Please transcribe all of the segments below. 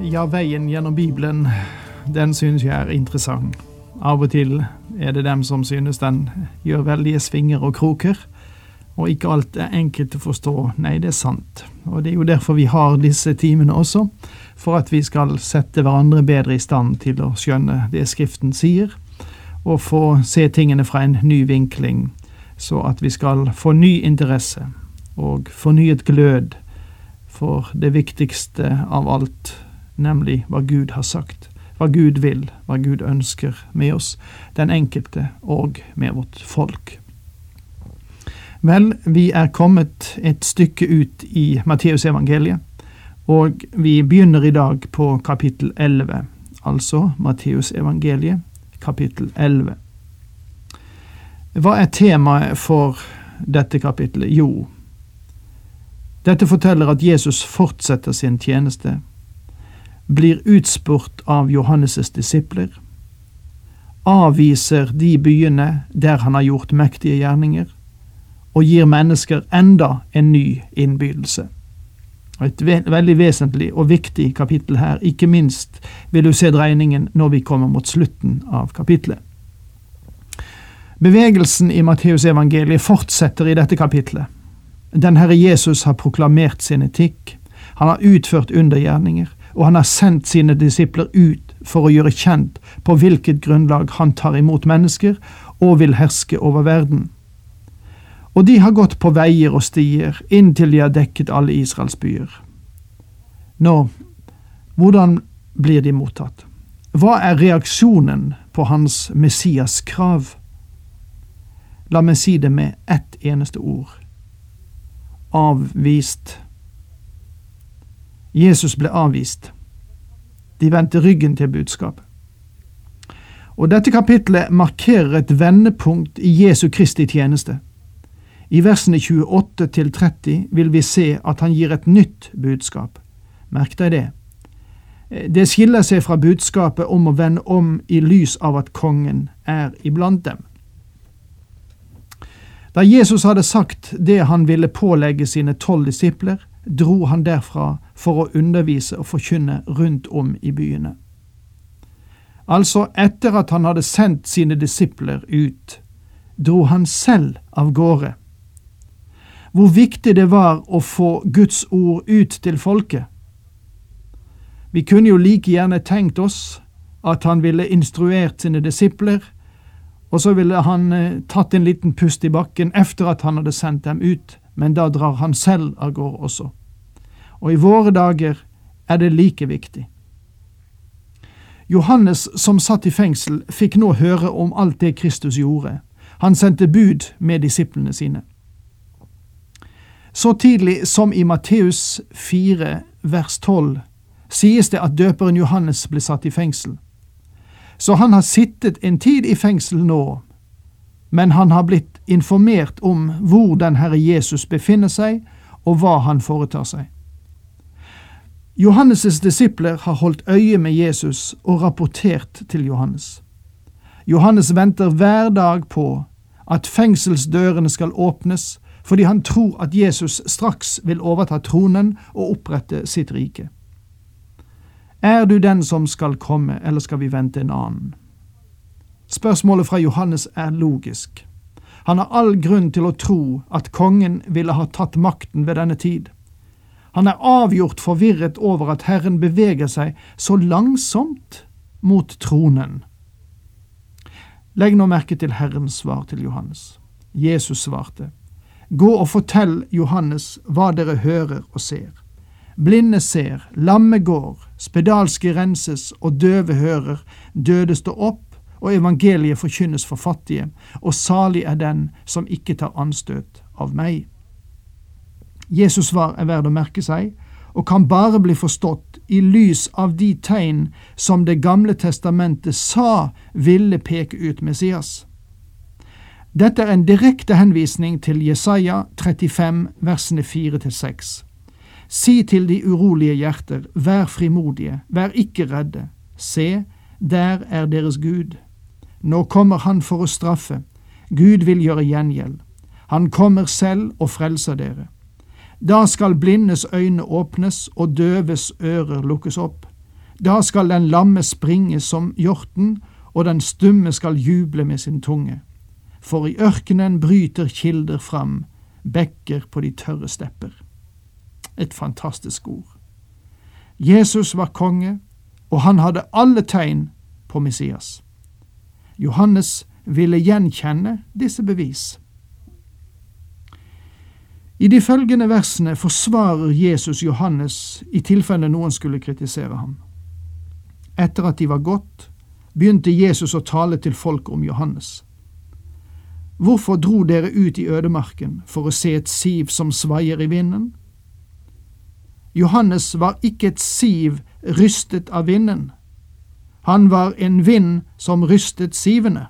Ja, veien gjennom Bibelen, den synes jeg er interessant. Av og til er det dem som synes den gjør veldige svinger og kroker, og ikke alt er enkelt å forstå. Nei, det er sant. Og det er jo derfor vi har disse timene også, for at vi skal sette hverandre bedre i stand til å skjønne det Skriften sier, og få se tingene fra en ny vinkling, så at vi skal få ny interesse og fornyet glød for det viktigste av alt, nemlig hva Gud har sagt, hva Gud vil, hva Gud ønsker med oss, den enkelte og med vårt folk. Vel, vi er kommet et stykke ut i Matteusevangeliet, og vi begynner i dag på kapittel 11, altså Matteusevangeliet, kapittel 11. Hva er temaet for dette kapittelet? Jo, dette forteller at Jesus fortsetter sin tjeneste blir utspurt av Johannes' disipler, avviser de byene der han har gjort mektige gjerninger, og gir mennesker enda en ny innbydelse. Et veldig vesentlig og viktig kapittel her, ikke minst vil du se dreiningen når vi kommer mot slutten av kapittelet. Bevegelsen i Matteusevangeliet fortsetter i dette kapitlet. Den Herre Jesus har proklamert sin etikk, han har utført undergjerninger, og han har sendt sine disipler ut for å gjøre kjent på hvilket grunnlag han tar imot mennesker og vil herske over verden. Og de har gått på veier og stier inntil de har dekket alle Israels byer. Nå, hvordan blir de mottatt? Hva er reaksjonen på hans Messias krav? La meg si det med ett eneste ord. Avvist. Jesus ble avvist. De vendte ryggen til budskapet. Og dette kapitlet markerer et vendepunkt i Jesu Kristi tjeneste. I versene 28 til 30 vil vi se at han gir et nytt budskap. Merk deg det. Det skiller seg fra budskapet om å vende om i lys av at kongen er iblant dem. Da Jesus hadde sagt det han ville pålegge sine tolv disipler, dro han derfra for å undervise og forkynne rundt om i byene. Altså, etter at han hadde sendt sine disipler ut, dro han selv av gårde. Hvor viktig det var å få Guds ord ut til folket. Vi kunne jo like gjerne tenkt oss at han ville instruert sine disipler, og så ville han eh, tatt en liten pust i bakken efter at han hadde sendt dem ut, men da drar han selv av gårde også og i våre dager er det like viktig. Johannes, som satt i fengsel, fikk nå høre om alt det Kristus gjorde. Han sendte bud med disiplene sine. Så tidlig som i Matteus 4 vers 12 sies det at døperen Johannes ble satt i fengsel. Så han har sittet en tid i fengsel nå, men han har blitt informert om hvor den Herre Jesus befinner seg, og hva han foretar seg. Johannes' disipler har holdt øye med Jesus og rapportert til Johannes. Johannes venter hver dag på at fengselsdørene skal åpnes, fordi han tror at Jesus straks vil overta tronen og opprette sitt rike. Er du den som skal komme, eller skal vi vente en annen? Spørsmålet fra Johannes er logisk. Han har all grunn til å tro at kongen ville ha tatt makten ved denne tid. Han er avgjort forvirret over at Herren beveger seg så langsomt mot tronen. Legg nå merke til Herrens svar til Johannes. Jesus svarte, Gå og fortell Johannes hva dere hører og ser. Blinde ser, lamme går, spedalske renses og døve hører, døde står opp, og evangeliet forkynnes for fattige, og salig er den som ikke tar anstøt av meg. Jesus svar er verd å merke seg, og kan bare bli forstått i lys av de tegn som Det gamle testamentet sa ville peke ut Messias. Dette er en direkte henvisning til Jesaja 35, versene 4–6. Si til de urolige hjerter, vær frimodige, vær ikke redde. Se, der er deres Gud. Nå kommer Han for å straffe. Gud vil gjøre gjengjeld. Han kommer selv og frelser dere. Da skal blindes øyne åpnes og døves ører lukkes opp. Da skal den lamme springe som hjorten, og den stumme skal juble med sin tunge. For i ørkenen bryter kilder fram, bekker på de tørre stepper. Et fantastisk ord. Jesus var konge, og han hadde alle tegn på Messias. Johannes ville gjenkjenne disse bevis. I de følgende versene forsvarer Jesus Johannes i tilfelle noen skulle kritisere ham. Etter at de var gått, begynte Jesus å tale til folk om Johannes. Hvorfor dro dere ut i ødemarken for å se et siv som svaier i vinden? Johannes var ikke et siv rystet av vinden. Han var en vind som rystet sivene.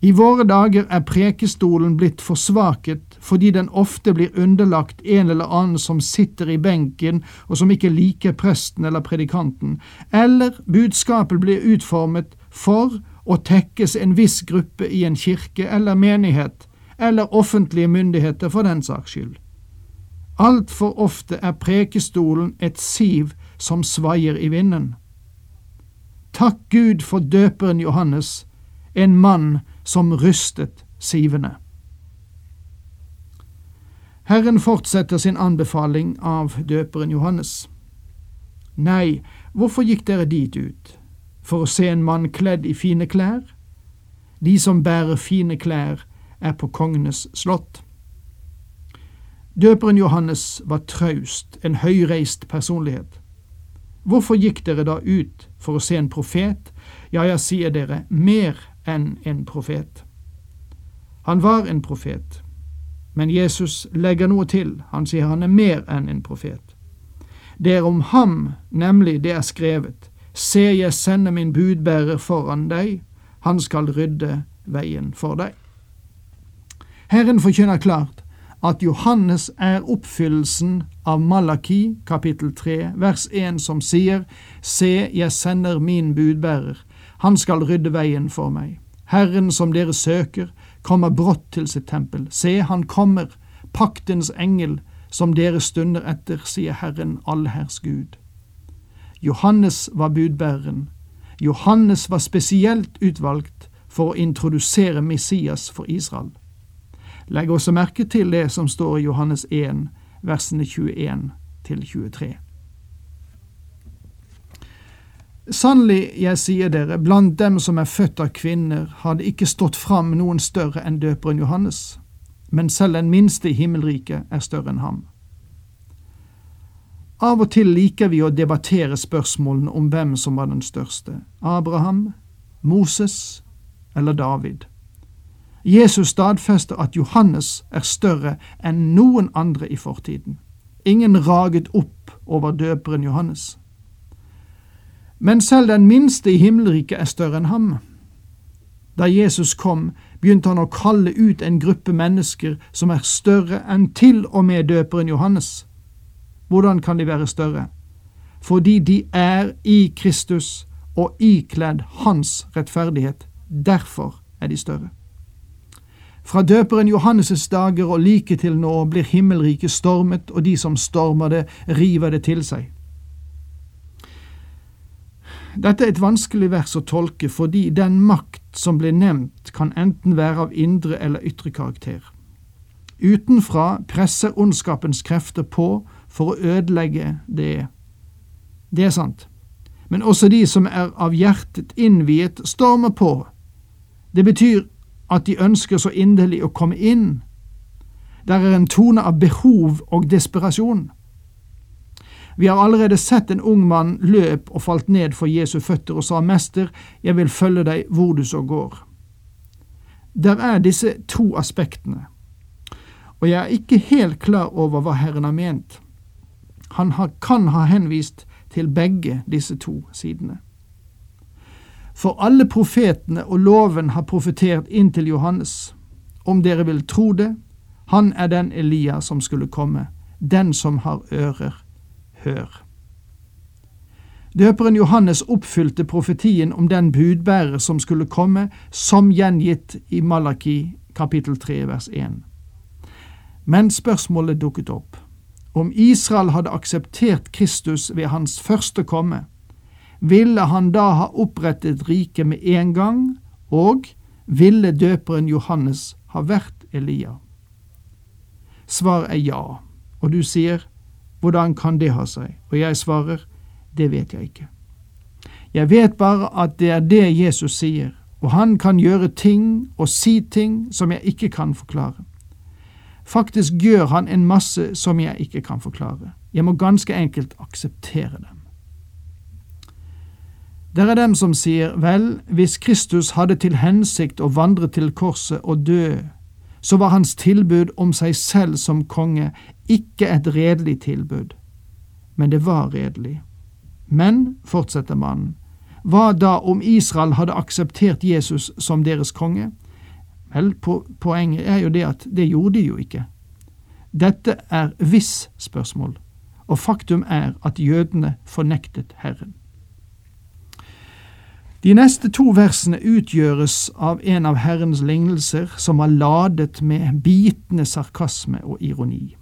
I våre dager er prekestolen blitt forsvaket fordi den ofte blir underlagt en eller annen som sitter i benken og som ikke liker presten eller predikanten, eller budskapet blir utformet for å tekkes en viss gruppe i en kirke eller menighet, eller offentlige myndigheter for den saks skyld. Altfor ofte er prekestolen et siv som svaier i vinden. Takk Gud for døperen Johannes, en mann som rystet sivene. Herren fortsetter sin anbefaling av døperen Johannes. Nei, hvorfor gikk dere dit ut? For å se en mann kledd i fine klær? De som bærer fine klær, er på kongenes slott. Døperen Johannes var traust, en høyreist personlighet. Hvorfor gikk dere da ut for å se en profet? Ja, jeg sier dere, mer enn en profet. Han var en profet, men Jesus legger noe til, han sier han er mer enn en profet. Det er om ham nemlig det er skrevet, Se, jeg sender min budbærer foran deg, han skal rydde veien for deg. Herren forkynner klart at Johannes er oppfyllelsen av Malaki kapittel 3 vers 1 som sier, Se, jeg sender min budbærer, han skal rydde veien for meg. Herren som dere søker, kommer brått til sitt tempel. Se, han kommer, paktens engel, som dere stunder etter, sier Herren allherrs Gud. Johannes var budbæreren. Johannes var spesielt utvalgt for å introdusere Messias for Israel. Legg også merke til det som står i Johannes 1, versene 21 til 23. Sannelig, jeg sier dere, blant dem som er født av kvinner, har det ikke stått fram noen større enn døperen Johannes, men selv den minste i himmelriket er større enn ham. Av og til liker vi å debattere spørsmålene om hvem som var den største, Abraham, Moses eller David. Jesus stadfester at Johannes er større enn noen andre i fortiden. Ingen raget opp over døperen Johannes. Men selv den minste i himmelriket er større enn ham. Da Jesus kom, begynte han å kalle ut en gruppe mennesker som er større enn til og med døperen Johannes. Hvordan kan de være større? Fordi de er i Kristus og ikledd Hans rettferdighet. Derfor er de større. Fra døperen Johannes' dager og like til nå blir himmelriket stormet, og de som stormer det, river det til seg. Dette er et vanskelig vers å tolke fordi den makt som blir nevnt, kan enten være av indre eller ytre karakter. Utenfra presser ondskapens krefter på for å ødelegge det. Det er sant. Men også de som er av hjertet innviet, stormer på. Det betyr at de ønsker så inderlig å komme inn. Der er en tone av behov og desperasjon. Vi har allerede sett en ung mann løp og falt ned for Jesu føtter og sa, Mester, jeg vil følge deg hvor du så går. Der er disse to aspektene, og jeg er ikke helt klar over hva Herren har ment. Han kan ha henvist til begge disse to sidene. For alle profetene og loven har profetert inntil Johannes. Om dere vil tro det, han er den Elia som skulle komme, den som har ører, hør. Døperen Johannes oppfylte profetien om den budbærer som skulle komme, som gjengitt i Malaki kapittel 3 vers 1. Men spørsmålet dukket opp. Om Israel hadde akseptert Kristus ved hans første komme, ville han da ha opprettet riket med en gang, og ville døperen Johannes ha vært Elia? Svar er ja, og du sier, hvordan kan det ha seg? Og jeg svarer, det vet jeg ikke. Jeg vet bare at det er det Jesus sier, og han kan gjøre ting og si ting som jeg ikke kan forklare. Faktisk gjør han en masse som jeg ikke kan forklare. Jeg må ganske enkelt akseptere dem. Det er dem som sier, vel, hvis Kristus hadde til hensikt å vandre til korset og dø, så var hans tilbud om seg selv som konge ikke et redelig tilbud, men det var redelig. Men, fortsetter mannen, hva da om Israel hadde akseptert Jesus som deres konge? Vel, poenget er jo det at det gjorde de jo ikke. Dette er hvis-spørsmål, og faktum er at jødene fornektet Herren. De neste to versene utgjøres av en av Herrens lignelser som var ladet med bitende sarkasme og ironi.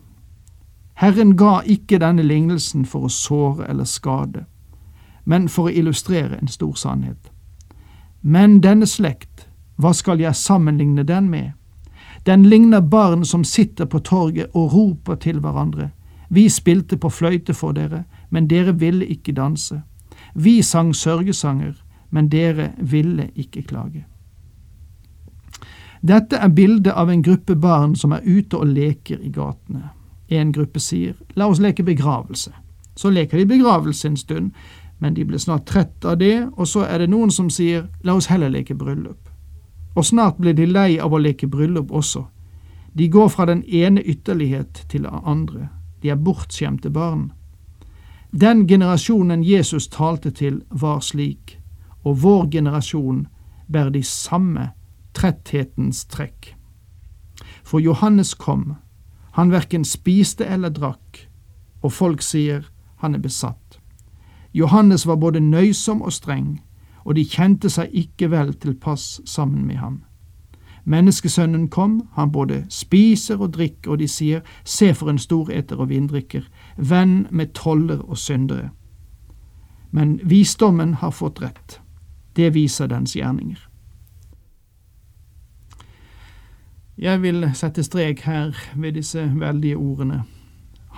Herren ga ikke denne lignelsen for å såre eller skade, men for å illustrere en stor sannhet. Men denne slekt, hva skal jeg sammenligne den med? Den ligner barn som sitter på torget og roper til hverandre. Vi spilte på fløyte for dere, men dere ville ikke danse. Vi sang sørgesanger, men dere ville ikke klage. Dette er bildet av en gruppe barn som er ute og leker i gatene. En gruppe sier la oss leke begravelse. Så leker de begravelse en stund, men de blir snart trett av det, og så er det noen som sier la oss heller leke bryllup og snart blir de lei av å leke bryllup også. De går fra den ene ytterlighet til den andre, de er bortskjemte barn. Den generasjonen Jesus talte til, var slik, og vår generasjon bærer de samme tretthetens trekk. For Johannes kom, han verken spiste eller drakk, og folk sier han er besatt. Johannes var både nøysom og streng, og de kjente seg ikke vel tilpass sammen med ham. Menneskesønnen kom, han både spiser og drikker, og de sier, se for en storeter og vindrikker, venn med toller og syndere. Men visdommen har fått rett, det viser dens gjerninger. Jeg vil sette strek her ved disse veldige ordene.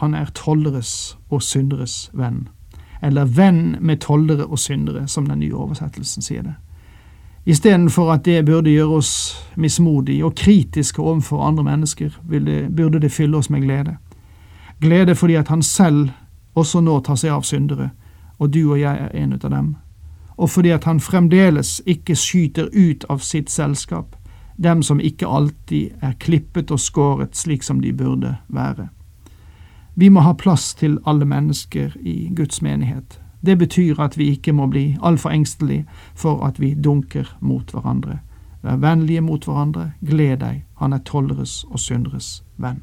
Han er tolleres og synderes venn eller venn med tollere og syndere, som den nye oversettelsen sier det. Istedenfor at det burde gjøre oss mismodige og kritiske overfor andre mennesker, burde det fylle oss med glede. Glede fordi at han selv også nå tar seg av syndere, og du og jeg er en av dem. Og fordi at han fremdeles ikke skyter ut av sitt selskap dem som ikke alltid er klippet og skåret slik som de burde være. Vi må ha plass til alle mennesker i Guds menighet. Det betyr at vi ikke må bli altfor engstelige for at vi dunker mot hverandre. Vær vennlige mot hverandre, gled deg, han er tolleres og synderes venn.